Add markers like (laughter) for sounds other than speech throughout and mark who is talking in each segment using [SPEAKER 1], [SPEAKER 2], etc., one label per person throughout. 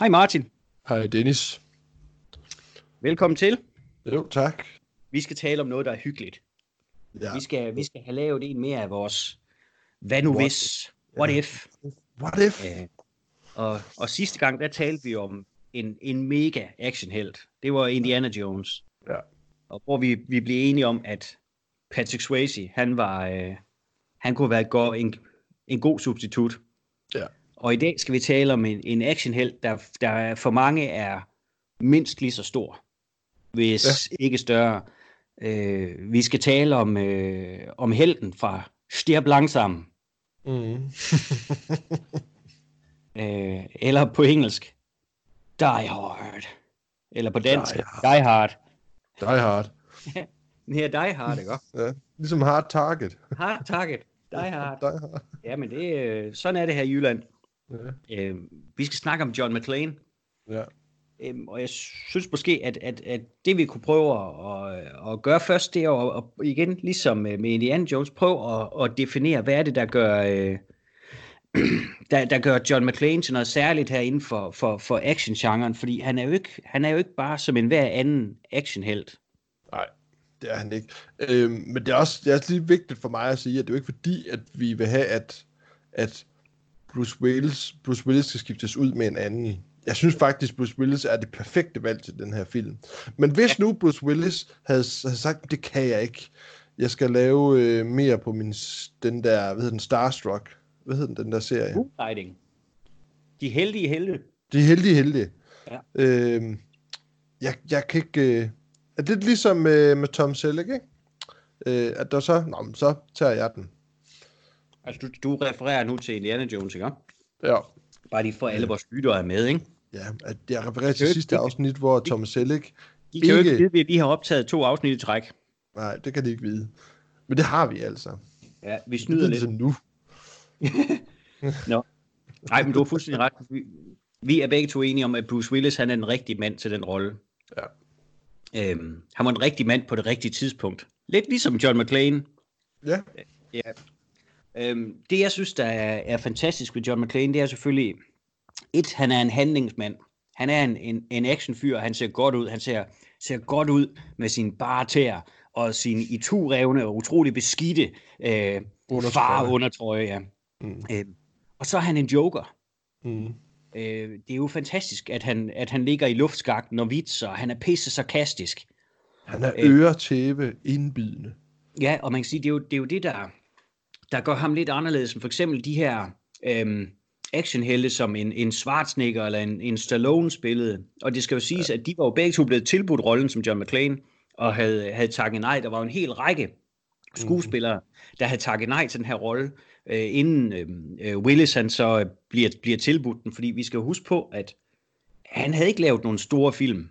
[SPEAKER 1] Hej Martin.
[SPEAKER 2] Hej Dennis.
[SPEAKER 1] Velkommen til.
[SPEAKER 2] Jo, tak.
[SPEAKER 1] Vi skal tale om noget, der er hyggeligt.
[SPEAKER 2] Ja.
[SPEAKER 1] Vi, skal, vi skal have lavet en mere af vores hvad nu
[SPEAKER 2] What
[SPEAKER 1] hvis, what if.
[SPEAKER 2] What if?
[SPEAKER 1] Øh, og, og sidste gang, der talte vi om en, en mega actionhelt. Det var Indiana Jones.
[SPEAKER 2] Ja.
[SPEAKER 1] Og hvor vi, vi blev enige om, at Patrick Swayze, han var, øh, han kunne være go, en, en god substitut.
[SPEAKER 2] Ja.
[SPEAKER 1] Og i dag skal vi tale om en, en actionhelt, der, der for mange er mindst lige så stor, hvis ja. ikke større. Øh, vi skal tale om, øh, om helten fra Stirb Langsom,
[SPEAKER 2] Mm. (laughs)
[SPEAKER 1] øh, eller på engelsk, Die Hard, eller på dansk,
[SPEAKER 2] Die
[SPEAKER 1] Die Hard.
[SPEAKER 2] Die Hard. (laughs)
[SPEAKER 1] Ja, Die Hard, ikke?
[SPEAKER 2] Ja. Ligesom Hard Target.
[SPEAKER 1] Hard target, Die (laughs) Hard.
[SPEAKER 2] Die Hard.
[SPEAKER 1] Ja, men det, øh, sådan er det her i Jylland.
[SPEAKER 2] Ja.
[SPEAKER 1] Øh, vi skal snakke om John McClane,
[SPEAKER 2] ja.
[SPEAKER 1] Øhm, og jeg synes måske, at, at, at det vi kunne prøve at, at, at gøre først, det er at, at igen, ligesom med med Indiana Jones, prøve at, at definere, hvad er det, der gør, øh, (clears throat) der, der gør John McClane til noget særligt her inden for, for, for action-genren, fordi han er, jo ikke, han er jo ikke bare som en hver anden actionhelt.
[SPEAKER 2] Nej, det er han ikke. Øhm, men det er også det er også lige vigtigt for mig at sige, at det er jo ikke fordi, at vi vil have, at, at Bruce, Willis, Bruce Willis skal skiftes ud med en anden. Jeg synes faktisk, Bruce Willis er det perfekte valg til den her film. Men hvis nu Bruce Willis havde, havde sagt, det kan jeg ikke. Jeg skal lave øh, mere på min, den der, hvad hedder den, Starstruck. Hvad hedder den, den der serie?
[SPEAKER 1] Moonlighting. De heldige helte.
[SPEAKER 2] De heldige, heldige.
[SPEAKER 1] Ja.
[SPEAKER 2] Øhm, jeg, jeg kan ikke... Øh, er det ligesom øh, med Tom Selleck, ikke? Øh, at der så... Nå, så tager jeg den.
[SPEAKER 1] Altså, du, du refererer nu til Indiana Jones, ikke?
[SPEAKER 2] Ja.
[SPEAKER 1] Bare lige for alle vores lyttere er med, ikke?
[SPEAKER 2] Ja, at jeg refererer til
[SPEAKER 1] Det-
[SPEAKER 2] sidste
[SPEAKER 1] det-
[SPEAKER 2] afsnit, hvor Tom Selleck...
[SPEAKER 1] De kan jo ikke vide, at vi lige har optaget to afsnit i træk.
[SPEAKER 2] Nej, det kan de ikke vide. Men det har vi altså.
[SPEAKER 1] Ja, vi
[SPEAKER 2] Det
[SPEAKER 1] snyder
[SPEAKER 2] ved de
[SPEAKER 1] lidt.
[SPEAKER 2] nu. (laughs)
[SPEAKER 1] Nej, men du har fuldstændig ret. Vi, vi er begge to enige om, at Bruce Willis han er den rigtige mand til den rolle.
[SPEAKER 2] Ja.
[SPEAKER 1] Øhm, han var den rigtige mand på det rigtige tidspunkt. Lidt ligesom John McClane.
[SPEAKER 2] Ja,
[SPEAKER 1] Ja. Øhm, det, jeg synes, der er, er fantastisk ved John McClane, det er selvfølgelig, et, han er en handlingsmand. Han er en, en, en actionfyr, han ser godt ud. Han ser, ser godt ud med sine bare tæer og sine iturevne og utrolig beskidte øh, far undertrøje. Ja.
[SPEAKER 2] Mm.
[SPEAKER 1] Øhm, og så er han en joker.
[SPEAKER 2] mm.
[SPEAKER 1] Øh, det er jo fantastisk, at han, at han ligger i luftskakten og vitser, og han er pisse sarkastisk.
[SPEAKER 2] han er
[SPEAKER 1] Øh.
[SPEAKER 2] øretæve indbydende.
[SPEAKER 1] Ja, og man kan sige, det er jo det, er jo det der, der gør ham lidt anderledes, end for eksempel de her øhm, actionhelte, som en, en Schwarzenegger eller en, en Stallone spillede. Og det skal jo siges, ja. at de var jo begge to blevet tilbudt rollen som John McClane, og havde, havde takket nej. Der var jo en hel række skuespillere, der havde takket nej til den her rolle, øh, inden øh, øh, Willis han så øh, bliver, bliver tilbudt den, fordi vi skal huske på, at han havde ikke lavet nogen store film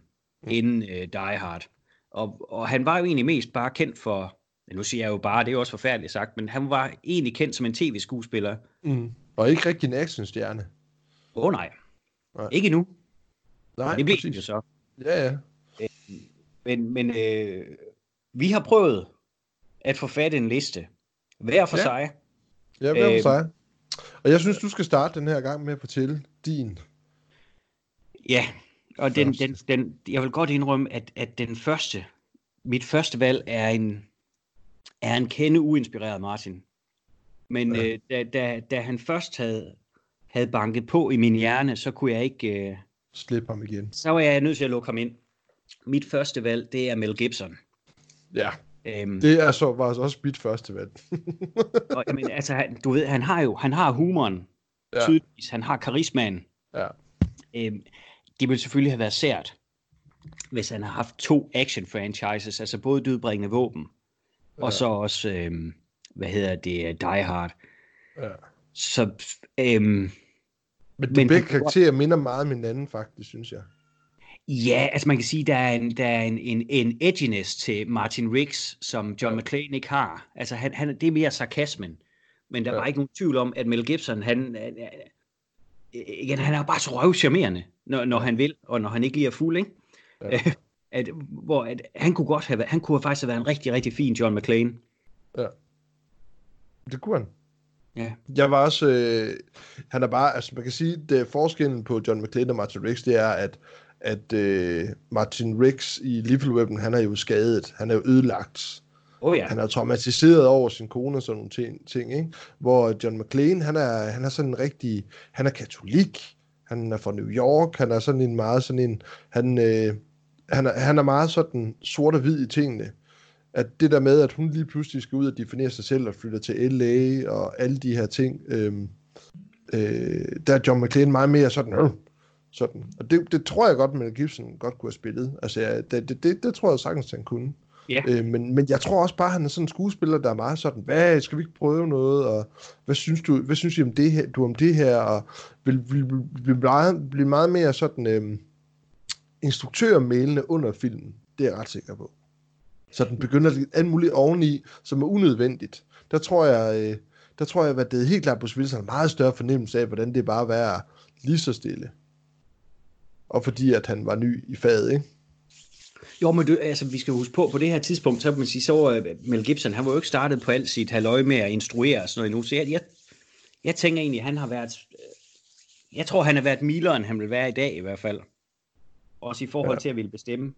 [SPEAKER 1] inden øh, Die Hard. Og, og han var jo egentlig mest bare kendt for, nu siger jeg jo bare, det er jo også forfærdeligt sagt, men han var egentlig kendt som en tv-skuespiller.
[SPEAKER 2] Mm. Og ikke rigtig en actionstjerne.
[SPEAKER 1] Åh oh, nej,
[SPEAKER 2] Nej.
[SPEAKER 1] ikke nu.
[SPEAKER 2] Nej,
[SPEAKER 1] det blev
[SPEAKER 2] præcis.
[SPEAKER 1] så.
[SPEAKER 2] Ja, ja.
[SPEAKER 1] Men, men øh, vi har prøvet at forfatte en liste, hver for
[SPEAKER 2] Ja.
[SPEAKER 1] sig.
[SPEAKER 2] Ja,
[SPEAKER 1] Øhm.
[SPEAKER 2] for sig? Og jeg synes, du skal starte den her gang med at fortælle din.
[SPEAKER 1] Ja, og den, den, den, jeg vil godt indrømme, at, at den første, mit første valg er en, er en kende uinspireret Martin. Men
[SPEAKER 2] Ja.
[SPEAKER 1] øh, da, da, da han først havde, havde banket på i min hjerne, så kunne jeg ikke, øh,
[SPEAKER 2] Slip ham igen.
[SPEAKER 1] så var jeg nødt til at lukke ham ind. Mit første valg, det er Mel Gibson.
[SPEAKER 2] Ja,
[SPEAKER 1] Øhm,
[SPEAKER 2] det er så, var også mit første valg. (laughs)
[SPEAKER 1] og, jamen, altså, han, du ved, han har jo han har humoren,
[SPEAKER 2] Ja.
[SPEAKER 1] ja. tydeligvis, han har karismaen.
[SPEAKER 2] Ja.
[SPEAKER 1] Øhm, det ville selvfølgelig have været sært, hvis han har haft to action-franchises, altså både Dødbringende Våben, ja. Og så også, øhm, hvad hedder det, Die Hard.
[SPEAKER 2] ja.
[SPEAKER 1] Så, øhm,
[SPEAKER 2] Men de
[SPEAKER 1] Men
[SPEAKER 2] begge
[SPEAKER 1] han-
[SPEAKER 2] karakterer minder meget om hinanden, faktisk, synes jeg.
[SPEAKER 1] ja, altså man kan sige, der er en, der er en, en, en edginess til Martin Riggs, som John
[SPEAKER 2] Ja.
[SPEAKER 1] McClane ikke har. Altså han, han, det er mere sarkasmen. Men der
[SPEAKER 2] Ja.
[SPEAKER 1] var ikke nogen tvivl om, at Mel Gibson, han, øh, øh, igen, han er bare så røvcharmerende, når, når han vil, og når han ikke lige er fuld, ikke?
[SPEAKER 2] Ja.
[SPEAKER 1] Ja. at, hvor at, han kunne godt have været, han kunne faktisk have været en rigtig, rigtig fin John McClane.
[SPEAKER 2] Det kunne han.
[SPEAKER 1] Ja.
[SPEAKER 2] Jeg var også, øh, han er bare, altså man kan sige, det forskellen på John McClane og Martin Riggs, det er, at, at øh, Martin Riggs i Lethal Weapon, han er jo skadet, han er jo ødelagt.
[SPEAKER 1] Oh ja.
[SPEAKER 2] Han er traumatiseret over sin kone og sådan nogle ting, ting ikke? Hvor John McClane, han er, han er sådan en rigtig, han er katolik, han er fra New York, han er sådan en meget sådan en, han, øh, han, er, han er meget sådan sort og hvid i tingene. At det der med, at hun lige pludselig skal ud og definere sig selv og flytter til LA og alle de her ting, øh, øh, der er John McClane meget mere sådan, øh, sådan. Og det, det tror jeg godt, Mel Gibson godt kunne have spillet. Altså, ja, det, det, det, det tror jeg sagtens, han kunne.
[SPEAKER 1] Ja.
[SPEAKER 2] Øh, men, men jeg tror også bare, at han er sådan en skuespiller, der er meget sådan, hvad, skal vi ikke prøve noget, og hvad synes du, hvad synes I om det her, du om det her, og vil, vil, vil, vil meget, blive meget mere sådan øh, instruktørmailene under filmen. Det er jeg ret sikker på. Så den begynder lidt alt muligt oveni, som er unødvendigt. Der tror jeg, øh, der tror jeg, at det er helt klart, Bruce Willis har en meget større fornemmelse af, hvordan det bare var lige så stille. Og fordi, at han var ny i faget, ikke?
[SPEAKER 1] Jo, men du, altså, vi skal huske på, på det her tidspunkt, så kan man sige, så var øh, Mel Gibson, han var jo ikke startet på alt sit halvøje med at instruere og sådan noget endnu, så jeg, jeg, jeg tænker egentlig, han har været, øh, jeg tror, han har været mildere, end han vil være i dag i hvert fald. Også i forhold ja. til at ville bestemme.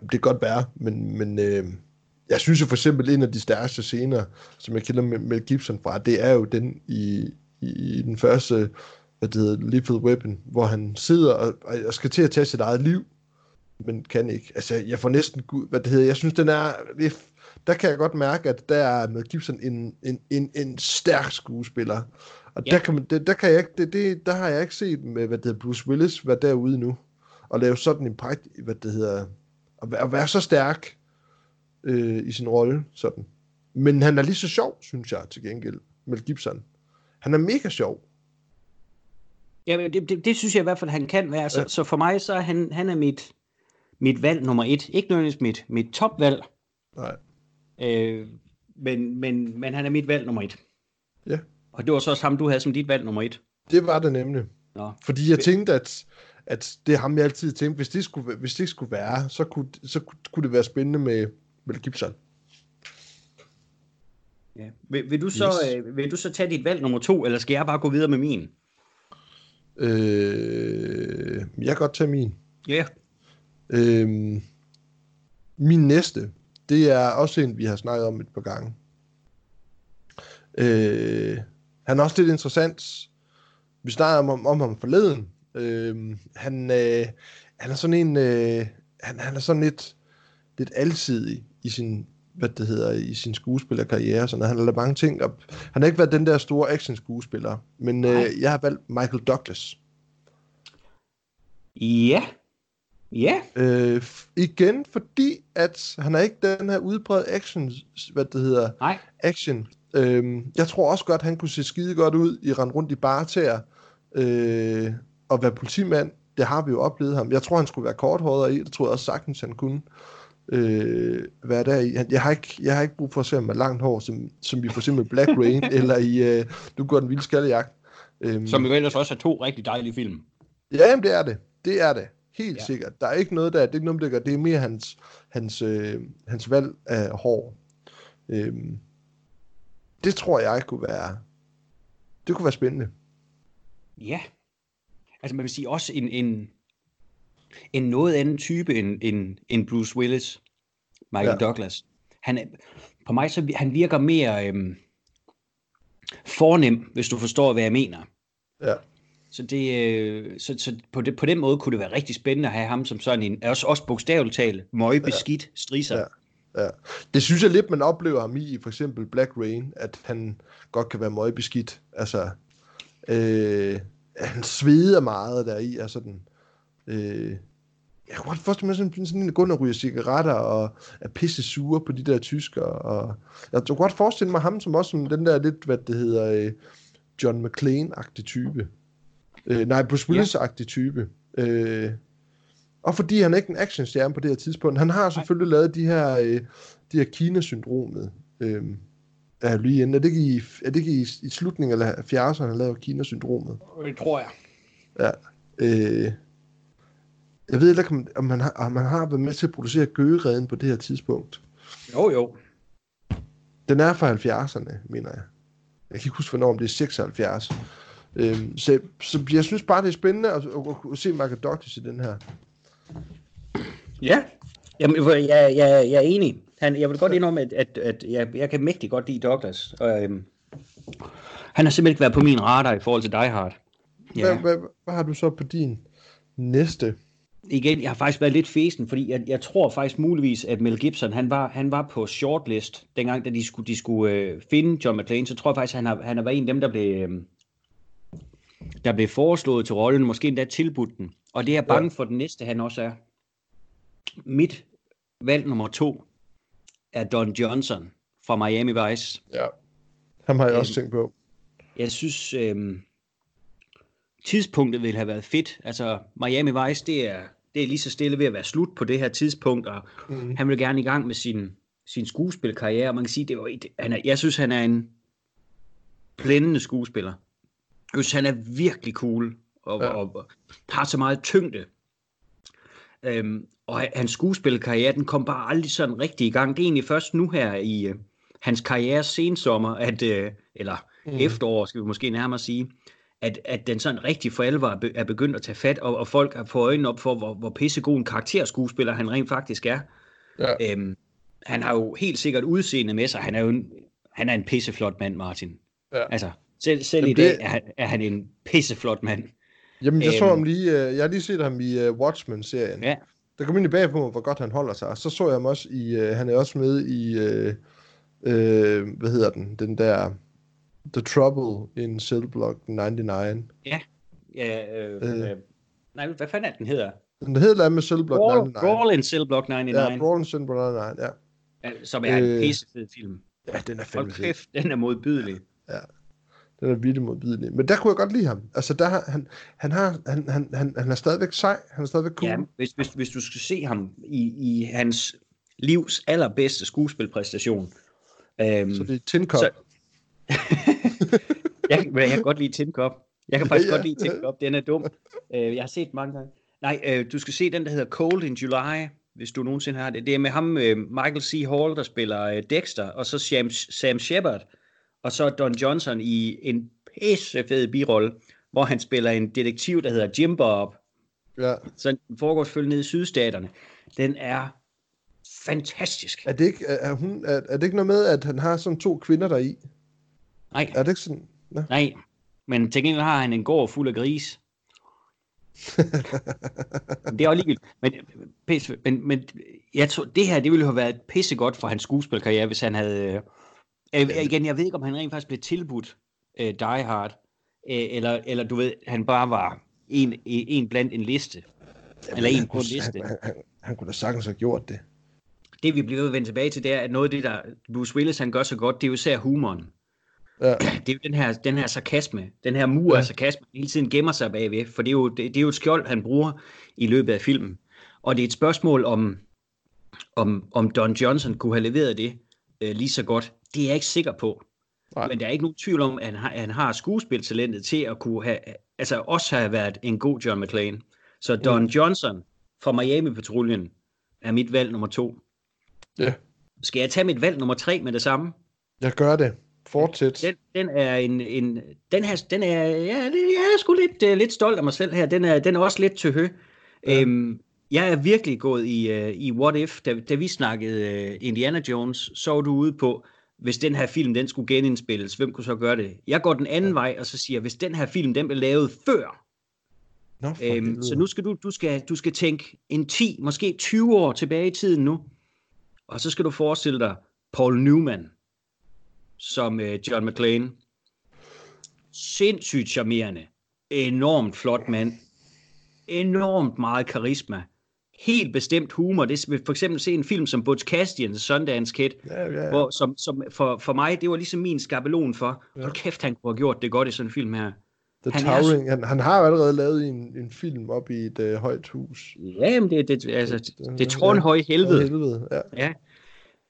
[SPEAKER 2] Det kan godt være, men, men øh, jeg synes jo for eksempel, en af de stærkeste scener, som jeg kender Mel Gibson fra, det er jo den i, i, i den første, hvad det hedder, Lethal Weapon, hvor han sidder og, og skal til at tage sit eget liv, men kan ikke. Altså, jeg får næsten, hvad det hedder, jeg synes, den er, der kan jeg godt mærke, at der er Mel Gibson en, en, en, en stærk skuespiller. Og ja. der, kan man, det, der, kan jeg ikke, det, det, der har jeg ikke set med, hvad det hedder, Bruce Willis være derude nu. Og lave sådan en prægt, hvad det hedder, at være, at være så stærk øh, i sin rolle, sådan. Men han er lige så sjov, synes jeg, til gengæld, Mel Gibson. Han er mega sjov.
[SPEAKER 1] Ja, det, det, det synes jeg i hvert fald, han kan være. Så, ja. så for mig, så er han, han er mit, mit valg nummer et. Ikke nødvendigvis mit, mit topvalg.
[SPEAKER 2] Nej.
[SPEAKER 1] Øh, men, men, men han er mit valg nummer et.
[SPEAKER 2] Ja.
[SPEAKER 1] Og det var så også ham, du havde som dit valg nummer et.
[SPEAKER 2] Det var det nemlig.
[SPEAKER 1] Nå.
[SPEAKER 2] Fordi jeg tænkte, at, at det er ham, jeg altid tænkte, hvis det skulle, hvis det skulle være, så kunne, så kunne det være spændende med Mel Gibson.
[SPEAKER 1] Ja. Vil, vil, du så, yes. øh, vil du så tage dit valg nummer to, eller skal jeg bare gå videre med min?
[SPEAKER 2] Øh, jeg kan godt tage min.
[SPEAKER 1] Ja. Yeah.
[SPEAKER 2] Øh, min næste, det er også en, vi har snakket om et par gange. Øh, han er også lidt interessant. Vi snakker om, om ham forleden. Øh, han, øh, han er sådan en, øh, han, han er sådan lidt, lidt alsidig i sin, hvad det hedder, i sin skuespillerkarriere. Sådan, han har lavet mange ting op. Han har ikke været den der store action skuespiller, men øh, jeg har valgt Michael Douglas.
[SPEAKER 1] Ja. Ja.
[SPEAKER 2] Øh, igen, fordi at han er ikke den her udbredt action, hvad det hedder,
[SPEAKER 1] Nej.
[SPEAKER 2] action. Øh, jeg tror også godt, han kunne se skide godt ud i rende rundt i barter øh, og være politimand. Det har vi jo oplevet ham. Jeg tror, han skulle være korthåret i. Det tror jeg også sagtens, han kunne øh, være der i. Jeg har, ikke, jeg har ikke brug for at se ham med langt hår, som, som vi for eksempel Black Rain, (laughs) eller i øh, Nu går den vilde skallejagt.
[SPEAKER 1] Øhm, som jo ellers også er to rigtig dejlige film.
[SPEAKER 2] Ja, jamen, det er det. Det er det. Helt ja. sikkert. Der er ikke noget der, det er ikke noget, der gør. Det er mere hans, hans, øh, hans valg af hår. Øhm, det tror jeg kunne være, det kunne være spændende.
[SPEAKER 1] Ja. Altså man vil sige også en, en, en noget anden type end, end, end Bruce Willis, Michael ja. Douglas. Han er, på mig så han virker mere øhm, fornem, hvis du forstår, hvad jeg mener.
[SPEAKER 2] Ja.
[SPEAKER 1] Så, det, øh, så, så på, det, på den måde kunne det være rigtig spændende at have ham som sådan en, også, også bogstaveligt talt, møgbeskidt ja. strisser.
[SPEAKER 2] Ja. Ja. Det synes jeg lidt, man oplever ham i, for eksempel Black Rain, at han godt kan være møgbeskidt. Altså, øh, han sveder meget der i, altså den, øh, jeg kunne godt forestille mig sådan, sådan en grund at ryge cigaretter og er pisse sure på de der tyskere. Og jeg kunne godt forestille mig ham som også som den der lidt, hvad det hedder, øh, John McClane-agtig type. Øh, nej, Bruce Willis-agtig type. Øh, og fordi han er ikke en actionstjerne på det her tidspunkt. Han har selvfølgelig Nej. lavet de her, øh, de her Kina-syndromet. Øh, er lige inde. Er det ikke i, er det ikke i, i slutningen af 70'erne, han lavede Kina-syndromet?
[SPEAKER 1] Det tror jeg.
[SPEAKER 2] Ja. Øh, jeg ved ikke, om man, har, om man har været med til at producere gøgereden på det her tidspunkt.
[SPEAKER 1] Jo, jo.
[SPEAKER 2] Den er fra 70'erne, mener jeg. Jeg kan ikke huske, hvornår om det er 76. Øhm, så, så jeg synes bare, det er spændende at, at, at se Michael Douglas i den her.
[SPEAKER 1] Ja, Jamen, jeg, jeg, jeg er enig. Han, jeg vil godt indrømme, at, at, at jeg, jeg kan mægtig godt lide Douglas. Og, øhm, han har simpelthen ikke været på min radar i forhold til Die Hard.
[SPEAKER 2] Ja. Hvad, hvad, hvad har du så på din næste?
[SPEAKER 1] Igen, jeg har faktisk været lidt fesen, fordi jeg, jeg tror faktisk muligvis, at Mel Gibson, han var, han var på shortlist, dengang da de skulle, de skulle øh, finde John McClane, så tror jeg faktisk, at han har, han har været en af dem, der blev, øh, der blev foreslået til rollen, måske endda tilbudt den. Og det er jeg bange ja. for den næste, han også er. Mit valg nummer to er Don Johnson fra Miami Vice.
[SPEAKER 2] Ja, ham har jeg også øhm, tænkt på.
[SPEAKER 1] Jeg synes, øhm, tidspunktet ville have været fedt. Altså, Miami Vice, det er, det er lige så stille ved at være slut på det her tidspunkt, og mm. han vil gerne i gang med sin, sin skuespilkarriere. Man kan sige, det var, han er, jeg synes, han er en blændende skuespiller. Jeg synes, han er virkelig cool, og, ja. og, og har så meget tyngde. Øhm, og hans skuespilkarriere, den kom bare aldrig sådan rigtig i gang. Det er egentlig først nu her i uh, hans karriere sensommer, at, uh, eller mm. efterår, skal vi måske nærmere sige, at, at den sådan rigtig for alvor er begyndt at tage fat, og, og folk har fået øjnene op for, hvor, hvor pissegod en karakterskuespiller han rent faktisk er. Ja. Øhm, han har jo helt sikkert udseende med sig. Han er jo en, han er en pisseflot mand, Martin. Ja. Altså, selv, selv Jamen i dag det... er, er han en pisseflot mand.
[SPEAKER 2] Jamen, jeg så ham lige, uh, jeg har lige set ham i uh, Watchmen-serien. Ja. Der kom egentlig bag på mig, hvor godt han holder sig. Og så så jeg ham også i, uh, han er også med i, uh, uh, hvad hedder den, den der The Trouble in Cell Block 99.
[SPEAKER 1] Ja, ja øh, øh, nej, hvad fanden er den hedder?
[SPEAKER 2] Den hedder med Cell Block Brawl, 99.
[SPEAKER 1] Brawl in Cell Block 99.
[SPEAKER 2] Ja, Brawl in Cell Block 99, ja.
[SPEAKER 1] ja som er øh, en pissefed film.
[SPEAKER 2] Ja, den er fandme
[SPEAKER 1] fed. kæft, den er modbydelig.
[SPEAKER 2] Ja, den er virkelig modbydelig. Men der kunne jeg godt lide ham. Altså, der, han, han, har, han, han, han, han er stadigvæk sej, han er stadigvæk cool. Ja,
[SPEAKER 1] hvis, hvis, hvis du skal se ham i, i hans livs allerbedste skuespilpræstation.
[SPEAKER 2] Øhm, så det er Tin Cup. Så, (laughs)
[SPEAKER 1] jeg, jeg kan godt lide Tin Cup. Jeg kan faktisk ja, ja. godt lide Tin Cup. Den er dum. Uh, jeg har set mange gange. Nej, uh, du skal se den, der hedder Cold in July, hvis du nogensinde har det. Det er med ham, uh, Michael C. Hall, der spiller uh, Dexter, og så Sam, Sam Shepard, og så Don Johnson i en fed birolle, hvor han spiller en detektiv, der hedder Jim Bob. Ja. Så den foregår selvfølgelig nede i sydstaterne. Den er fantastisk.
[SPEAKER 2] Er det ikke, er, hun, er, er det ikke noget med, at han har sådan to kvinder der i?
[SPEAKER 1] Nej.
[SPEAKER 2] Er det ikke sådan?
[SPEAKER 1] Ja. Nej, men til gengæld har han en gård fuld af gris. (laughs) det er også ligegyldigt. Men, men, men jeg tror, det her, det ville have været pissegodt for hans skuespilkarriere, hvis han havde... Øh, igen, jeg ved ikke, om han rent faktisk blev tilbudt øh, Die Hard, øh, eller, eller du ved, han bare var en, en blandt en liste. Jamen, eller en på en liste.
[SPEAKER 2] Han, han, han kunne da sagtens have gjort det.
[SPEAKER 1] Det vi bliver vendt tilbage til, det er, at noget af det, der Bruce Willis han gør så godt, det er jo især humoren. Ja. (clears throat) Det er jo den her, den her sarkasme, den her mur ja. af sarkasme, hele tiden gemmer sig bagved, for det er, jo, det, det er jo et skjold, han bruger i løbet af filmen. Og det er et spørgsmål om, om, om Don Johnson kunne have leveret det øh, lige så godt. Det er jeg ikke sikker på. Nej. Men der er ikke nogen tvivl om, at han har, han har skuespiltalentet til at kunne have, altså også have været en god John McClane. Så Don mm. Johnson fra Miami-patruljen er mit valg nummer to.
[SPEAKER 2] Ja.
[SPEAKER 1] Skal jeg tage mit valg nummer tre med det samme?
[SPEAKER 2] Jeg gør det. Fortsæt.
[SPEAKER 1] Den, den er en, en den her, den er, ja, jeg er sgu lidt, uh, lidt stolt af mig selv her. Den er, den er også lidt til hø. Ja. Øhm, jeg er virkelig gået i, uh, i What If, da, da vi snakkede uh, Indiana Jones, så var du ude på, hvis den her film, den skulle genindspilles, hvem kunne så gøre det? Jeg går den anden ja. vej, og så siger, hvis den her film, den blev lavet før, Nå, øhm, så nu skal du, du skal, du skal tænke en 10, måske 20 år tilbage i tiden nu, og så skal du forestille dig Paul Newman, som øh, John McClane. Sindssygt charmerende. Enormt flot mand. Enormt meget karisma. Helt bestemt humor. Det er for eksempel se en film som Butch Cassidy Sundance Kid, ja, ja, ja. Hvor, som, som for, for mig, det var ligesom min skabelon for, ja. hold kæft, han kunne have gjort det godt i sådan en film her.
[SPEAKER 2] The han, Towering, er, han, han har jo allerede lavet en, en film op i et øh, højt hus.
[SPEAKER 1] Ja, men det, det, altså, det, det tårnhøje helvede.
[SPEAKER 2] helvede ja.
[SPEAKER 1] ja.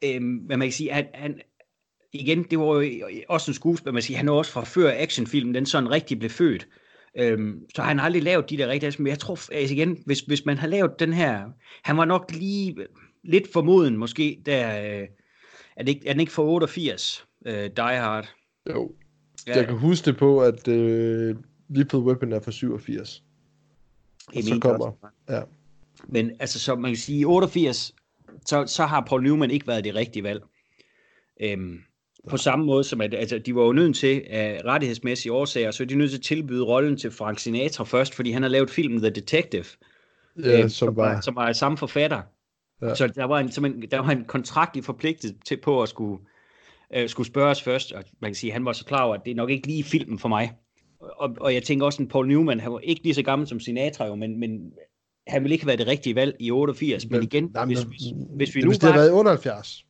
[SPEAKER 1] Øhm, men man kan sige, at han, igen, det var jo også en skuespiller, man siger, han er også fra før actionfilmen, den sådan rigtig blev født. Øhm, så har han aldrig lavet de der rigtige, men jeg tror, altså igen, hvis, hvis man har lavet den her, han var nok lige lidt formoden måske, der, øh, er, det ikke, er den ikke for 88, øh, Die Hard?
[SPEAKER 2] Jo. Ja. Jeg kan huske det på, at øh, Lethal Weapon er fra 87.
[SPEAKER 1] Og så kommer, ja. Men altså, så man kan sige, i 88, så, så har Paul Newman ikke været det rigtige valg. Øhm, på samme måde som, at altså, de var jo nødt til, af rettighedsmæssige årsager, så er de nødt til at tilbyde rollen til Frank Sinatra først, fordi han har lavet filmen The Detective,
[SPEAKER 2] ja, øhm, som, var...
[SPEAKER 1] som var samme forfatter. Ja. Så der var, en, en, der var en kontrakt forpligtet til på at skulle, øh, skulle spørges først, og man kan sige, at han var så klar over, at det er nok ikke lige filmen for mig. Og, og jeg tænker også, at Paul Newman, han var ikke lige så gammel som Sinatra, jo, men, men han ville ikke have været det rigtige valg i 88, men, men igen,
[SPEAKER 2] nej, hvis, hvis, hvis vi nu hvis det havde været 78.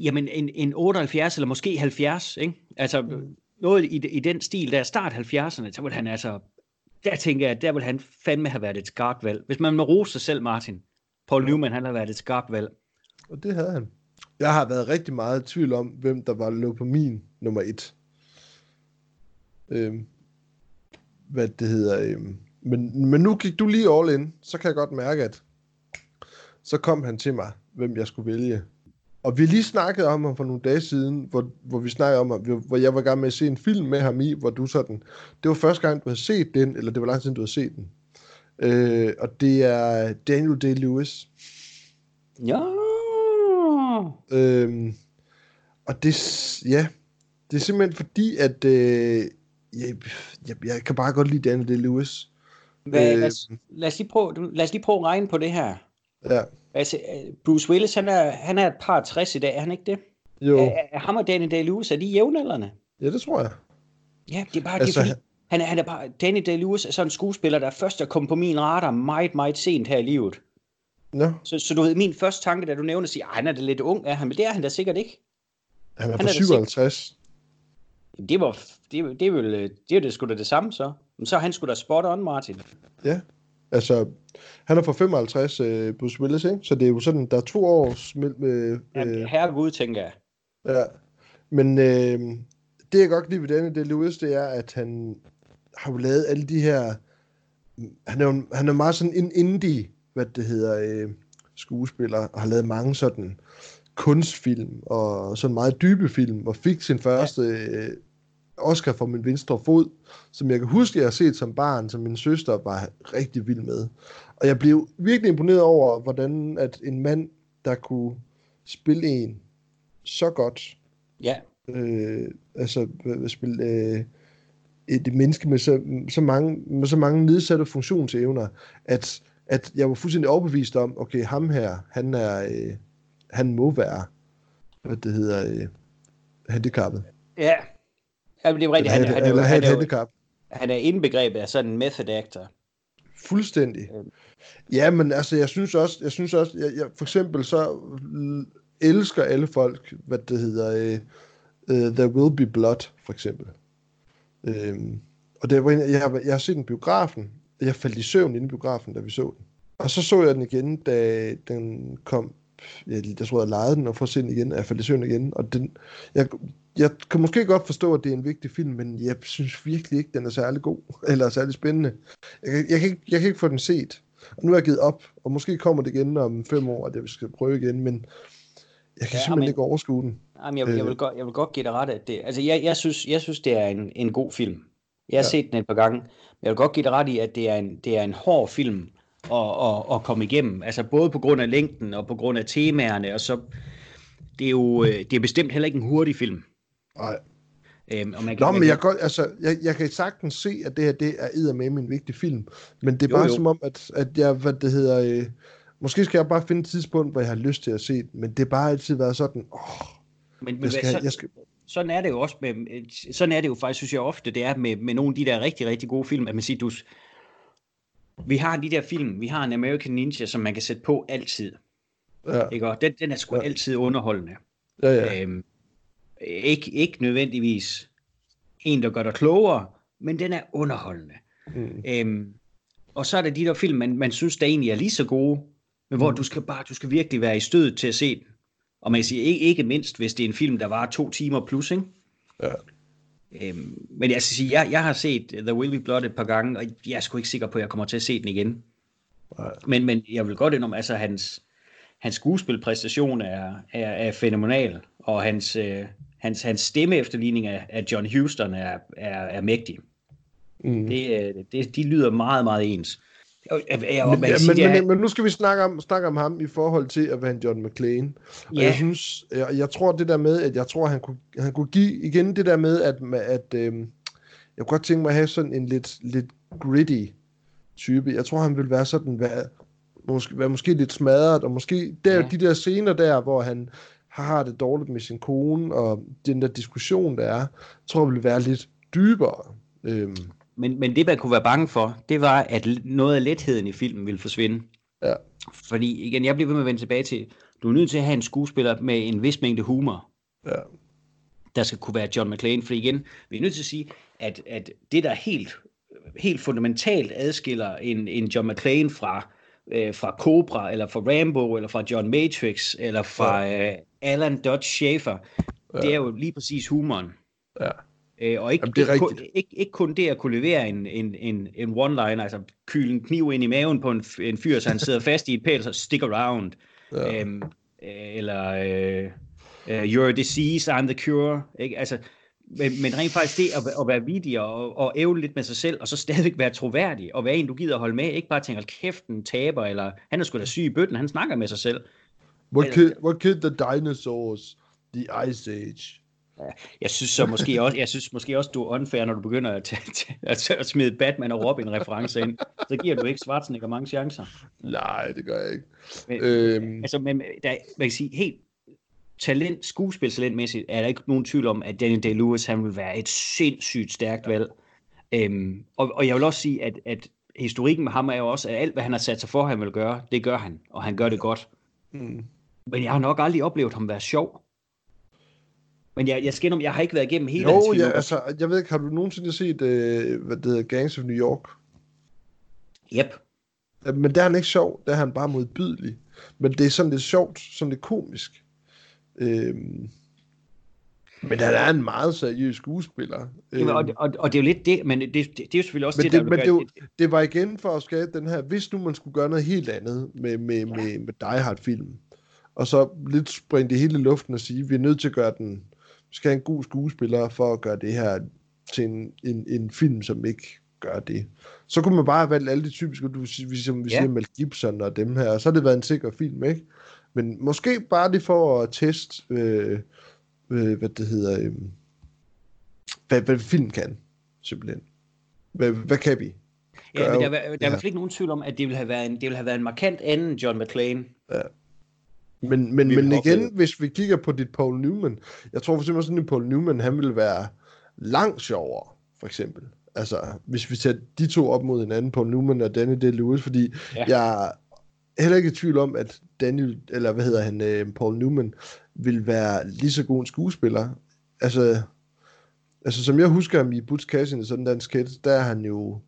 [SPEAKER 1] Jamen, en, en 78 eller måske 70, ikke? Altså, mm. noget i, i den stil, der start 70'erne, så vil han altså, der tænker jeg, der vil han fandme have været et skarpt valg. Hvis man må rose sig selv, Martin, Paul Newman, han har været et skarpt valg.
[SPEAKER 2] Og det havde han. Jeg har været rigtig meget i tvivl om, hvem der var lå på min nummer et. Øhm, hvad det hedder. Øhm. Men, men nu gik du lige all in, så kan jeg godt mærke, at så kom han til mig, hvem jeg skulle vælge. Og vi lige snakket om ham for nogle dage siden, hvor, hvor vi snakkede om, hvor jeg var i gang med at se en film med ham i, hvor du sådan, det var første gang, du havde set den, eller det var lang tid, du havde set den. Øh, og det er Daniel Day-Lewis.
[SPEAKER 1] Ja.
[SPEAKER 2] Øhm, og det, ja, det er simpelthen fordi, at øh, jeg, jeg, jeg kan bare godt lide Daniel Day-Lewis.
[SPEAKER 1] Hvad, øh, lad, os, lad, os lige prøve, lad os lige prøve at regne på det her.
[SPEAKER 2] Ja.
[SPEAKER 1] Altså, øh, Bruce Willis, han er, han er et par 60 i dag, er han ikke det?
[SPEAKER 2] Jo.
[SPEAKER 1] Er, er ham og Danny Day-Lewis, er de jævnaldrende?
[SPEAKER 2] Ja, det tror jeg.
[SPEAKER 1] Ja, det er bare, altså, det fordi, han er, han er bare, Danny Day-Lewis er sådan en skuespiller, der først er kommet på min radar meget, meget sent her i livet.
[SPEAKER 2] Ja.
[SPEAKER 1] Så, så du ved, min første tanke, da du nævner, siger, han er da lidt ung, er han, men det er han da sikkert ikke.
[SPEAKER 2] Han er han på 57.
[SPEAKER 1] Det var, det, det, er vel, det er det sgu da det samme så. Men så er han sgu da spot on, Martin.
[SPEAKER 2] Ja, altså, han er fra 55, uh, Bruce Willis, ikke? Så det er jo sådan, der er to års. Uh,
[SPEAKER 1] ja, herregud, tænker jeg.
[SPEAKER 2] Ja, men øh, det jeg godt lide ved denne, det Lewis, det er, at han har jo lavet alle de her... Han er jo han er meget sådan en indie, hvad det hedder, øh, skuespiller, og har lavet mange sådan kunstfilm, og sådan meget dybe film, og fik sin første øh, Oscar for min venstre fod, som jeg kan huske, jeg har set som barn, som min søster var rigtig vild med. Og jeg blev virkelig imponeret over, hvordan at en mand, der kunne spille en så godt,
[SPEAKER 1] ja.
[SPEAKER 2] øh, altså spille øh, et menneske med så, så, mange, med så mange nedsatte funktionsevner, at, at jeg var fuldstændig overbevist om, okay, ham her, han er, øh, han må være, hvad det hedder, øh, handicappet.
[SPEAKER 1] Ja, Ja, det er rigtigt. Han,
[SPEAKER 2] han, eller han, han, han,
[SPEAKER 1] han er indbegrebet af sådan en method actor.
[SPEAKER 2] Fuldstændig. Ja, men altså, jeg synes også, jeg synes også, jeg, jeg, for eksempel så elsker alle folk, hvad det hedder, uh, uh, There Will Be Blood, for eksempel. Um, og det var en, jeg, har, jeg har set den biografen, og jeg faldt i søvn inde i biografen, da vi så den. Og så så jeg den igen, da den kom, jeg, jeg tror, jeg lejede den, og for at se den igen, og jeg faldt i søvn igen. Og den, jeg, jeg kan måske godt forstå, at det er en vigtig film, men jeg synes virkelig ikke, den er særlig god, (laughs) eller særlig spændende. Jeg, jeg, kan, ikke, jeg kan ikke få den set. Og nu er jeg givet op, og måske kommer det igen om fem år, at jeg skal prøve igen, men jeg kan ja, simpelthen men, ikke overskue den.
[SPEAKER 1] Jamen, jeg, vil, jeg, vil øh. godt, jeg vil godt give dig ret, at det, altså jeg, jeg, synes, jeg synes, det er en, en god film. Jeg har ja. set den et par gange. Jeg vil godt give dig ret i, at det er en, det er en hård film at, at, at komme igennem. Altså både på grund af længden og på grund af temaerne, og så det er jo øh, det er bestemt heller ikke en hurtig film.
[SPEAKER 2] Nej.
[SPEAKER 1] Øhm, og man
[SPEAKER 2] kan, Nå, men jeg, godt, altså, jeg, jeg kan sagtens se, at det her det er med en vigtig film. Men det er jo, bare jo. som om, at, at jeg, hvad det hedder, øh, måske skal jeg bare finde et tidspunkt, hvor jeg har lyst til at se den, men det er bare altid været sådan, åh,
[SPEAKER 1] men, men jeg skal, så, jeg skal... sådan er det jo også med, sådan er det jo faktisk, synes jeg ofte, det er med, med nogle af de der rigtig, rigtig gode film, at man siger, du, vi har de der film, vi har en American Ninja, som man kan sætte på altid. Ja. Ikke? Og den, den er sgu ja. altid underholdende.
[SPEAKER 2] Ja, ja. Øhm,
[SPEAKER 1] ikke, ikke nødvendigvis en, der gør dig klogere, men den er underholdende. Mm. Øhm, og så er der de der film, man, man synes, der egentlig er lige så gode, men hvor mm. du skal bare, du skal virkelig være i stødet til at se den. Og man siger ikke, ikke mindst, hvis det er en film, der var to timer plus, ikke?
[SPEAKER 2] Ja.
[SPEAKER 1] Øhm, men jeg skal sige, jeg, jeg har set The Will Be Blood et par gange, og jeg er sgu ikke sikker på, at jeg kommer til at se den igen. Nej. Men, men jeg vil godt indrømme, altså hans, hans skuespilpræstation er, er, er fænomenal, og hans, øh, hans, hans stemme efterligning af, af John Huston er, er, er mægtig. Mm. Det, øh, det, de lyder meget, meget ens.
[SPEAKER 2] Jeg, men, men, men, men, men nu skal vi snakke om, snakke om ham i forhold til at være en John McClane. Og ja. jeg synes, jeg, jeg tror det der med, at jeg tror, han kunne, han kunne give igen det der med, at, at øh, jeg kunne godt tænke mig at have sådan en lidt, lidt gritty type. Jeg tror, han vil være sådan, være, måske, være måske lidt smadret, og måske der, ja. de der scener der, hvor han har det dårligt med sin kone, og den der diskussion, der er, tror jeg vil være lidt dybere. Øhm.
[SPEAKER 1] Men, men det, man kunne være bange for, det var, at noget af letheden i filmen ville forsvinde.
[SPEAKER 2] Ja.
[SPEAKER 1] Fordi, igen, jeg bliver ved med at vende tilbage til, du er nødt til at have en skuespiller med en vis mængde humor.
[SPEAKER 2] Ja.
[SPEAKER 1] Der skal kunne være John McClane. For igen, vi er nødt til at sige, at, at det, der helt, helt fundamentalt adskiller en, en John McClane fra, øh, fra Cobra, eller fra Rambo, eller fra John Matrix, eller fra ja. øh, Alan Dodge Schaefer, ja. det er jo lige præcis humoren.
[SPEAKER 2] Ja.
[SPEAKER 1] Øh, og ikke, Jamen, det er ikke, kun, ikke, ikke kun det at kunne levere en, en, en, en one-liner, altså kyle en kniv ind i maven på en, en fyr, så han sidder fast i et pæl, så stick around. Ja. Øhm, eller øh, uh, you're a disease, I'm the cure. Ikke? Altså, men, men rent faktisk det at, at være vidig og, og ævle lidt med sig selv, og så stadigvæk være troværdig, og være en, du gider at holde med, ikke bare tænke, kæft, en taber, eller han er sgu da syg i bøtten, han snakker med sig selv.
[SPEAKER 2] What killed, what killed the dinosaurs? The Ice Age.
[SPEAKER 1] Jeg synes så måske også, jeg synes måske også, du er unfair, når du begynder at, at, at smide Batman og Robin referencer ind. Så giver du ikke Schwarzenegger mange chancer.
[SPEAKER 2] Nej, det gør jeg ikke.
[SPEAKER 1] Men, øhm. Altså, men der, man kan sige, helt talent, skuespiltalentmæssigt, er der ikke nogen tvivl om, at Daniel Day-Lewis, han vil være et sindssygt stærkt ja. valg. Øhm, og, og jeg vil også sige, at, at historikken med ham er jo også, at alt, hvad han har sat sig for, han vil gøre, det gør han, og han gør det godt. Mm. Men jeg har nok aldrig oplevet ham være sjov. Men jeg, jeg skal om, jeg har ikke været igennem hele
[SPEAKER 2] jo, hans film. Ja, altså, jeg ved ikke, har du nogensinde set, uh, hvad det hedder, Gangs of New York?
[SPEAKER 1] Yep.
[SPEAKER 2] Ja, men der er han ikke sjov, der er han bare modbydelig. Men det er sådan lidt sjovt, sådan lidt komisk. Øhm, men han er en meget seriøs skuespiller.
[SPEAKER 1] Jamen, og, øhm. og, og det er jo lidt det, men det, det, det er jo selvfølgelig også
[SPEAKER 2] men det, det der, men det, jo, det var igen for at skabe den her, hvis nu man skulle gøre noget helt andet med, med, ja. med, med Die Hard-filmen, og så lidt springe det hele i luften og sige, vi er nødt til at gøre den, skal en god skuespiller for at gøre det her til en, en, en film, som ikke gør det. Så kunne man bare have valgt alle de typiske, du, som vi ja. siger Mel Gibson og dem her, og så har det været en sikker film, ikke? Men måske bare det for at teste, øh, øh, hvad det hedder, øh, hvad, hvad film kan, simpelthen. Hvad, hvad kan vi?
[SPEAKER 1] Ja, men der, der er i hvert fald ikke nogen tvivl om, at det ville have været en, det ville have været en markant anden John McClane.
[SPEAKER 2] Ja. Men, men, men igen, hvis vi kigger på dit Paul Newman, jeg tror for eksempel sådan en Paul Newman, han ville være langt sjovere, for eksempel. Altså, hvis vi sætter de to op mod hinanden, Paul Newman og Danny Day-Lewis, fordi ja. jeg er heller ikke i tvivl om, at Daniel, eller hvad hedder han, uh, Paul Newman, vil være lige så god en skuespiller. Altså, altså som jeg husker ham i Butch Cassidy, sådan den sketch, der er han jo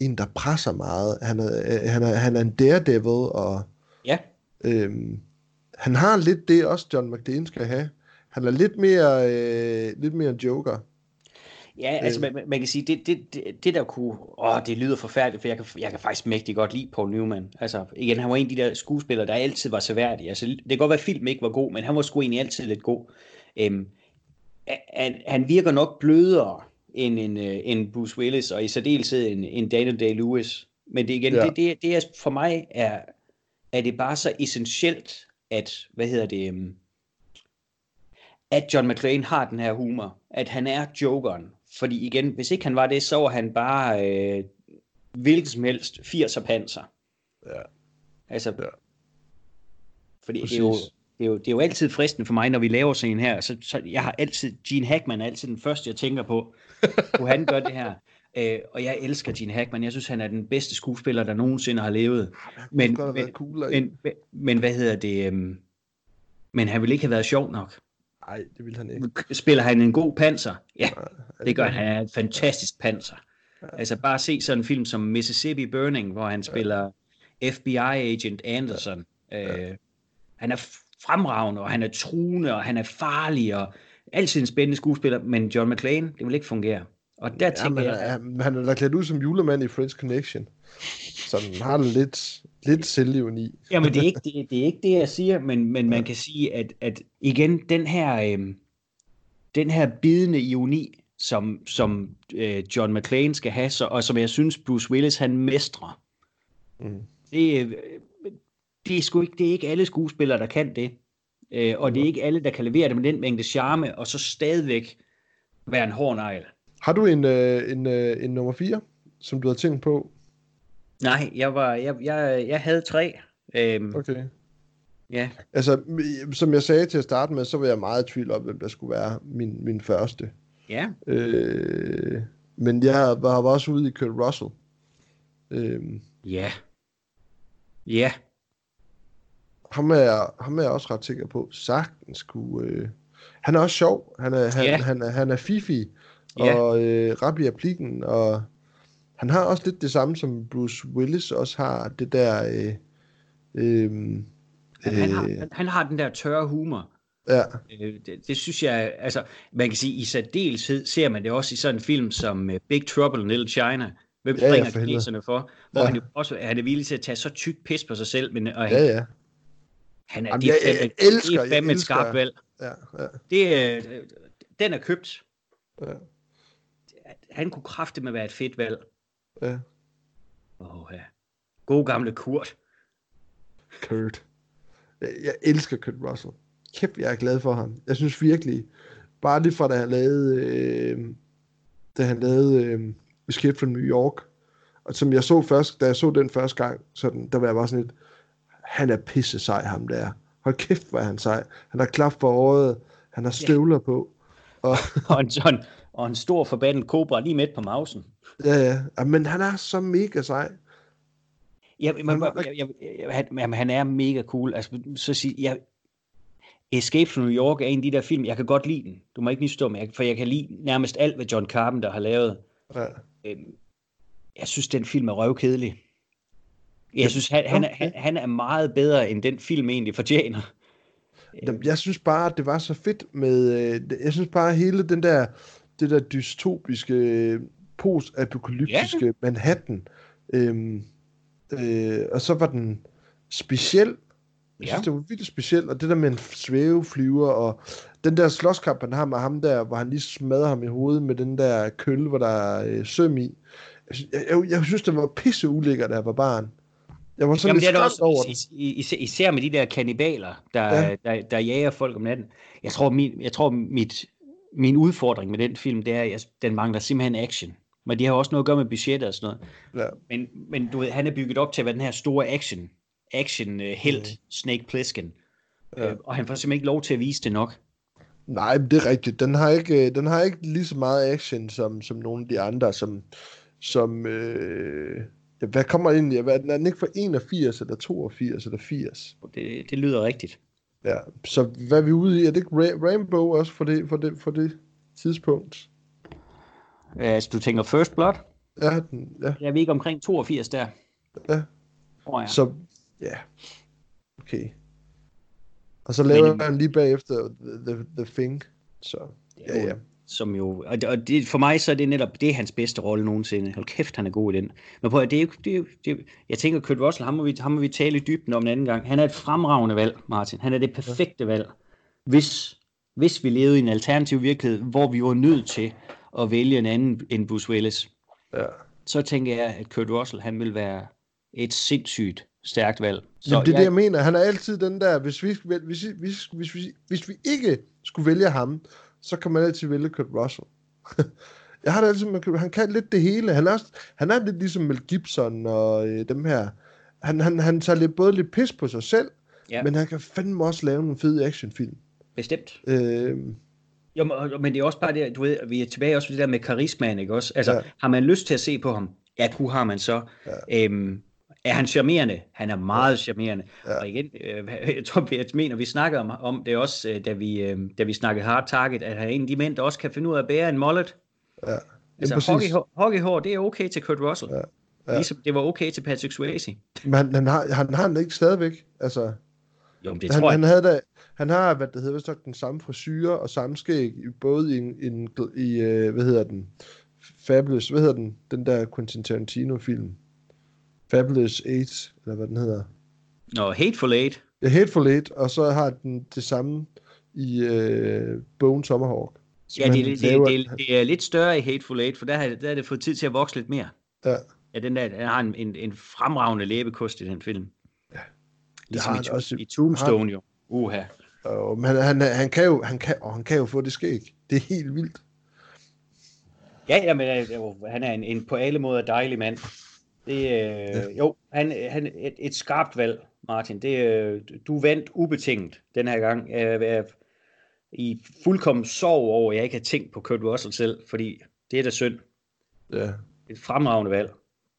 [SPEAKER 2] en, der presser meget. Han er, øh, han er, han er en daredevil, og
[SPEAKER 1] ja.
[SPEAKER 2] øhm, han har lidt det også, John McDean skal have. Han er lidt mere, øh, lidt mere joker.
[SPEAKER 1] Ja, altså man, man kan sige, det, det, det, det der kunne, åh, det lyder forfærdeligt, for jeg kan, jeg kan faktisk mægtig godt lide Paul Newman. Altså, igen, han var en af de der skuespillere, der altid var seværdig. Altså, det kan godt være, at film ikke var god, men han var sgu egentlig altid lidt god. Øhm, han, han virker nok blødere end, en, øh, end Bruce Willis, og i særdeleshed en, en Daniel Day-Lewis. Men det igen, ja. det, det, det er, for mig er, er det bare så essentielt, at, hvad hedder det, um, at John McClane har den her humor, at han er jokeren, fordi igen, hvis ikke han var det, så var han bare øh, hvilket som helst 80'er panser.
[SPEAKER 2] Ja.
[SPEAKER 1] Altså, ja. fordi det er, jo, det, er jo, det er jo altid fristende for mig, når vi laver sådan en her. Så, så jeg har altid, Gene Hackman er altid den første, jeg tænker på. (laughs) Kunne han gøre det her? Øh, og jeg elsker Gene Hackman. Jeg synes, han er den bedste skuespiller, der nogensinde har levet. Men, men, cool, men, men, men hvad hedder det? Um, men han ville ikke have været sjov nok.
[SPEAKER 2] Nej, det vil han ikke.
[SPEAKER 1] Spiller han en god panser? Ja, det gør han. Han er et fantastisk panser. Altså bare se sådan en film som Mississippi Burning, hvor han spiller FBI-agent Anderson. Ja. Øh, han er fremragende, og han er truende, og han er farlig, og altid en spændende skuespiller, men John McClane, det vil ikke fungere. Og der ja, tænker jeg...
[SPEAKER 2] Han, han er da klædt ud som julemand i French Connection. Så han har lidt, lidt selvlivende i.
[SPEAKER 1] Jamen, det er ikke det, det, er ikke det jeg siger, men, men man kan sige, at, at igen, den her... Øh, den her bidende ironi, som, som øh, John McClane skal have, så, og som jeg synes Bruce Willis han mestrer.
[SPEAKER 2] Mm.
[SPEAKER 1] Det, øh, det, er sgu ikke, det er ikke alle skuespillere, der kan det. Øh, og det er ikke alle, der kan levere det med den mængde charme, og så stadigvæk være en hård negl.
[SPEAKER 2] Har du en, øh, en, øh, en nummer 4, som du har tænkt på?
[SPEAKER 1] Nej, jeg, var, jeg, jeg, jeg havde tre. Øhm,
[SPEAKER 2] Okay.
[SPEAKER 1] ja.
[SPEAKER 2] Altså, som jeg sagde til at starte med, så var jeg meget i tvivl om, hvem der skulle være min, min første.
[SPEAKER 1] ja,
[SPEAKER 2] Øh, men jeg var, var også ude i Kurt Russell. Øh,
[SPEAKER 1] ja, ja,
[SPEAKER 2] ham, er ham er jeg også ret sikker på, sagtens kunne... Øh, han er også sjov. Han er, han,
[SPEAKER 1] Ja.
[SPEAKER 2] han, er, han er fifi Og øh, rap i applikken, og han har også lidt det samme, som Bruce Willis også har, det der... Øh, øh,
[SPEAKER 1] han, han, har,
[SPEAKER 2] øh,
[SPEAKER 1] han, han har den der tørre humor.
[SPEAKER 2] ja,
[SPEAKER 1] Øh, det, det synes jeg, altså, man kan sige, i særdeleshed ser man det også i sådan en film som uh, Big Trouble in Little China. Hvem
[SPEAKER 2] Ja,
[SPEAKER 1] springer kineserne for? Hvor
[SPEAKER 2] Ja.
[SPEAKER 1] han jo også han er villig til at tage så tyk pis på sig selv, men og
[SPEAKER 2] ja,
[SPEAKER 1] han,
[SPEAKER 2] ja.
[SPEAKER 1] han er,
[SPEAKER 2] Jamen,
[SPEAKER 1] det,
[SPEAKER 2] jeg- jeg elsker-
[SPEAKER 1] det er fandme et skarpt valg.
[SPEAKER 2] ja, ja,
[SPEAKER 1] Det, øh, den er købt.
[SPEAKER 2] ja,
[SPEAKER 1] Han kunne kraftigt med være et fedt valg.
[SPEAKER 2] ja.
[SPEAKER 1] Åh, ja. God gamle Kurt.
[SPEAKER 2] Kurt. Jeg, jeg elsker Kurt Russell. Kæft, jeg er glad for ham. Jeg synes virkelig, bare lige fra da han lavede, øh, da han lavede øh, Escape from New York, og som jeg så først, da jeg så den første gang, sådan, der var jeg bare sådan lidt, han er pisse sej, ham der. Hold kæft, hvor er han sej. Han har klap for øjet, han har støvler på. Og, (laughs)
[SPEAKER 1] Og en, sådan, og en stor forbandet kobra lige midt på mausen.
[SPEAKER 2] ja, ja, men han er så mega sej.
[SPEAKER 1] Ja, men,
[SPEAKER 2] Han
[SPEAKER 1] jeg, jeg, jeg, han, jamen, han er mega cool. Altså, så sige, jeg, Escape from New York er en af de der film, jeg kan godt lide den. Du må ikke misstå mig, for jeg kan lide nærmest alt, hvad John Carpenter har lavet.
[SPEAKER 2] Ja.
[SPEAKER 1] Øhm, jeg synes, den film er røvkedelig. Jeg synes, han, han, er, han, han er meget bedre, end den film egentlig fortjener.
[SPEAKER 2] Jamen, Jeg synes bare, at det var så fedt med... øh, Jeg synes bare, at hele den der, det der dystopiske, øh, post-apokalyptiske Manhattan, øhm, øh, og så var den speciel. Jeg synes,
[SPEAKER 1] Ja.
[SPEAKER 2] det var vildt speciel, og det der med en svæveflyver, og den der slåskamp, han har med ham der, hvor han lige smadrer ham i hovedet med den der kølle, hvor der er øh, søm i. Jeg, synes- jeg, jeg, synes, det var pisse ulækkert, da jeg var barn. Jeg var sådan
[SPEAKER 1] Jamen,
[SPEAKER 2] lidt
[SPEAKER 1] det er
[SPEAKER 2] skræmt over
[SPEAKER 1] også,
[SPEAKER 2] den.
[SPEAKER 1] is, is, især, med de der kannibaler, der,
[SPEAKER 2] Ja.
[SPEAKER 1] ja. der, der jager folk om natten. Jeg tror, min, jeg tror mit, min udfordring med den film, det er, at den mangler simpelthen action. Men de har også noget at gøre med budgettet og sådan noget.
[SPEAKER 2] Ja.
[SPEAKER 1] Men, men du ved, han er bygget op til at være den her store action, action uh, held, mm. Snake Plissken.
[SPEAKER 2] Ja.
[SPEAKER 1] Øh, og han får simpelthen ikke lov til at vise det nok.
[SPEAKER 2] Nej, det er rigtigt. Den har ikke, øh, den har ikke lige så meget action som, som nogle af de andre, som, som øh, hvad kommer ind i? Er den ikke fra 81 eller 82 eller 80?
[SPEAKER 1] Det, det lyder rigtigt.
[SPEAKER 2] Ja, så hvad er vi ude i? Er det ikke Ra- Rainbow også for det, for det, for det tidspunkt?
[SPEAKER 1] Altså, du tænker First Blood?
[SPEAKER 2] Ja, den, ja,
[SPEAKER 1] Jeg ved ikke omkring 82 der.
[SPEAKER 2] ja.
[SPEAKER 1] Tror jeg.
[SPEAKER 2] Så, ja. Okay. Og så laver
[SPEAKER 1] Men-
[SPEAKER 2] han lige bagefter The, the, the Thing. Så, ja, ja.
[SPEAKER 1] Som jo, og det, og det, for mig så er det netop, det er hans bedste rolle nogensinde. Hold kæft, han er god i den. Men prøv at, det er jo, det er jo, det er, jo- jeg tænker, Kurt Russell, ham må, vi, ham må vi tale i dybden om en anden gang. Han er et fremragende valg, Martin. Han er det perfekte valg. Hvis, hvis vi levede i en alternativ virkelighed, hvor vi var nødt til at vælge en anden end Bruce Willis,
[SPEAKER 2] ja.
[SPEAKER 1] så tænker jeg, at Kurt Russell, han vil være et sindssygt stærkt valg. Så
[SPEAKER 2] Jamen, det er
[SPEAKER 1] jeg,
[SPEAKER 2] det, jeg mener. Han er altid den der, hvis vi, hvis, hvis, hvis, hvis, vi, hvis vi ikke skulle vælge ham, så kan man altid vælge Kurt Russell. (laughs) jeg har det altid med Kurt- Han kan lidt det hele. Han er, også, han er lidt ligesom Mel Gibson og øh, dem her. Han, han, han tager lidt, både lidt pis på sig selv,
[SPEAKER 1] Ja.
[SPEAKER 2] men han kan fandme også lave nogle fede actionfilm.
[SPEAKER 1] bestemt.
[SPEAKER 2] Øh,
[SPEAKER 1] Jo, men- det er også bare det, du ved, vi er tilbage også ved det der med karismaen, ikke også? Altså,
[SPEAKER 2] Ja.
[SPEAKER 1] har man lyst til at se på ham? Ja, kunne har man så. Ja. Øhm, er han charmerende? Han er meget charmerende.
[SPEAKER 2] Ja.
[SPEAKER 1] Og igen, øh, jeg tror, jeg mener, vi snakkede om, om det også, øh, da vi, øh, da vi snakkede hard target, at han er en af de mænd, der også kan finde ud af at bære en mullet.
[SPEAKER 2] ja.
[SPEAKER 1] Altså,
[SPEAKER 2] præcis.
[SPEAKER 1] hockeyhår, hockeyhår, det er okay til Kurt Russell.
[SPEAKER 2] Ja.
[SPEAKER 1] Ja. Ligesom det var okay til Patrick Swayze.
[SPEAKER 2] Men han, han, har, han har den ikke stadigvæk. Altså,
[SPEAKER 1] Jo, men det
[SPEAKER 2] han,
[SPEAKER 1] tror jeg.
[SPEAKER 2] han, havde da, han har, hvad det hedder, vist nok den samme frisyr og samme skæg, i- både i, en- i, i hvad hedder den, Fabulous, hvad hedder den, den der Quentin Tarantino-film? Fabulous 8, eller hvad den hedder.
[SPEAKER 1] Nå, Hateful Eight.
[SPEAKER 2] Ja, Hateful Eight, og så har den det samme i øh, Bone Tomahawk.
[SPEAKER 1] Ja, det er, det, det, det, det er lidt større i Hateful Eight, for der har, der har det fået tid til at vokse lidt mere.
[SPEAKER 2] Ja.
[SPEAKER 1] Ja, den der, den har en, en, en fremragende læbekost i den film.
[SPEAKER 2] Ja.
[SPEAKER 1] Ligesom
[SPEAKER 2] har
[SPEAKER 1] i,
[SPEAKER 2] han også.
[SPEAKER 1] i Tombstone jo. Uha.
[SPEAKER 2] Og, men han, han, kan jo, han, kan, og han kan jo få det skæg. Det er helt vildt.
[SPEAKER 1] Ja, jamen, øh, han er en, en på alle måder dejlig mand. Det, øh, ja. Jo, han, han et, et skarpt valg, Martin. Det, øh, du vandt ubetinget den her gang. Jeg er i fuldkommen sorg over, at jeg ikke har tænkt på Kurt Russell selv, fordi det er da synd.
[SPEAKER 2] Ja.
[SPEAKER 1] Et fremragende valg.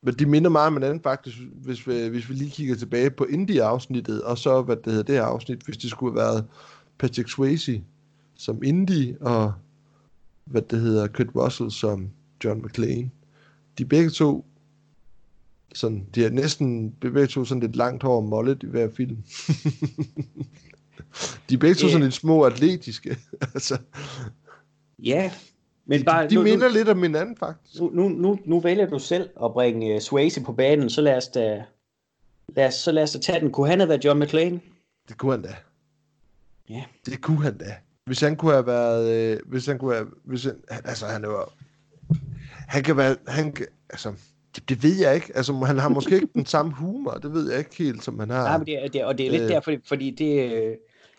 [SPEAKER 2] Men de minder meget om hinanden faktisk, hvis vi, hvis vi lige kigger tilbage på Indie-afsnittet, og så hvad det hedder det her afsnit, hvis det skulle have været Patrick Swayze som Indie, og hvad det hedder Kurt Russell som John McClane. De begge to sådan, de er næsten begge to sådan lidt langt hår og mollet i hver film. de er begge to sådan lidt små atletiske. (laughs) altså,
[SPEAKER 1] Ja, men bare...
[SPEAKER 2] de
[SPEAKER 1] nu,
[SPEAKER 2] minder
[SPEAKER 1] nu,
[SPEAKER 2] lidt om hinanden faktisk.
[SPEAKER 1] nu, nu, nu, nu vælger du selv at bringe uh, Swayze på banen, så lad os da... Lad os, så lad os da tage den. Kunne han have været John McClane?
[SPEAKER 2] Det kunne han da.
[SPEAKER 1] Ja.
[SPEAKER 2] Det kunne han da. Hvis han kunne have været... Øh, hvis han kunne have... Hvis han, altså, han jo... Han kan være... Han kan, altså, det, det ved jeg ikke. Altså, han har måske ikke den samme humor. Det ved jeg ikke helt, som han har.
[SPEAKER 1] Nej, men det er, det er, og det er lidt
[SPEAKER 2] Øh.
[SPEAKER 1] derfor, fordi det, øh,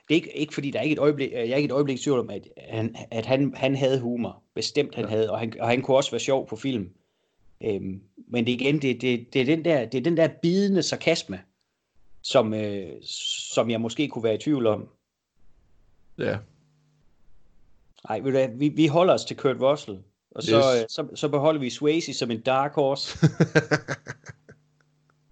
[SPEAKER 1] det er ikke, ikke fordi, der er ikke et øjeblik, jeg er ikke et øjeblik i tvivl om, at han, at han, han havde humor. Bestemt han ja. havde, og han, og han kunne også være sjov på film. Øhm, men det igen, det, det, det, er den der, det er den der bidende sarkasme, som, øh, som jeg måske kunne være i tvivl om.
[SPEAKER 2] Ja.
[SPEAKER 1] Nej, vi, vi holder os til Kurt Russell, og så,
[SPEAKER 2] Yes.
[SPEAKER 1] øh, så, så beholder vi Swayze som en dark horse. (laughs)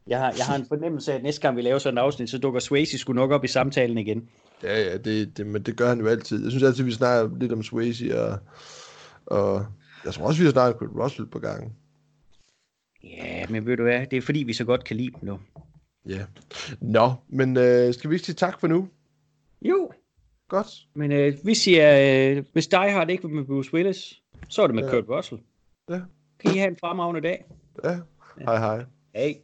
[SPEAKER 1] jeg, har, jeg har en fornemmelse af, at næste gang vi laver sådan en afsnit, så dukker Swayze sgu nok op i samtalen igen.
[SPEAKER 2] ja, ja, det, det, men det gør han jo altid. Jeg synes altid, vi snakker lidt om Swayze, og, og jeg tror også, vi har snakket Kurt Russell på gangen.
[SPEAKER 1] Ja, men ved du hvad, det er fordi, vi så godt kan lide dem nu.
[SPEAKER 2] Ja. Nå, men øh, skal vi ikke sige tak for nu?
[SPEAKER 1] Jo,
[SPEAKER 2] Godt.
[SPEAKER 1] men øh, vi siger, øh, hvis dig har det ikke med Bruce Willis, så er det med
[SPEAKER 2] Ja.
[SPEAKER 1] Kurt Russell.
[SPEAKER 2] Ja.
[SPEAKER 1] Kan I have en fremragende dag?
[SPEAKER 2] Ja. Hej hej.
[SPEAKER 1] Hej.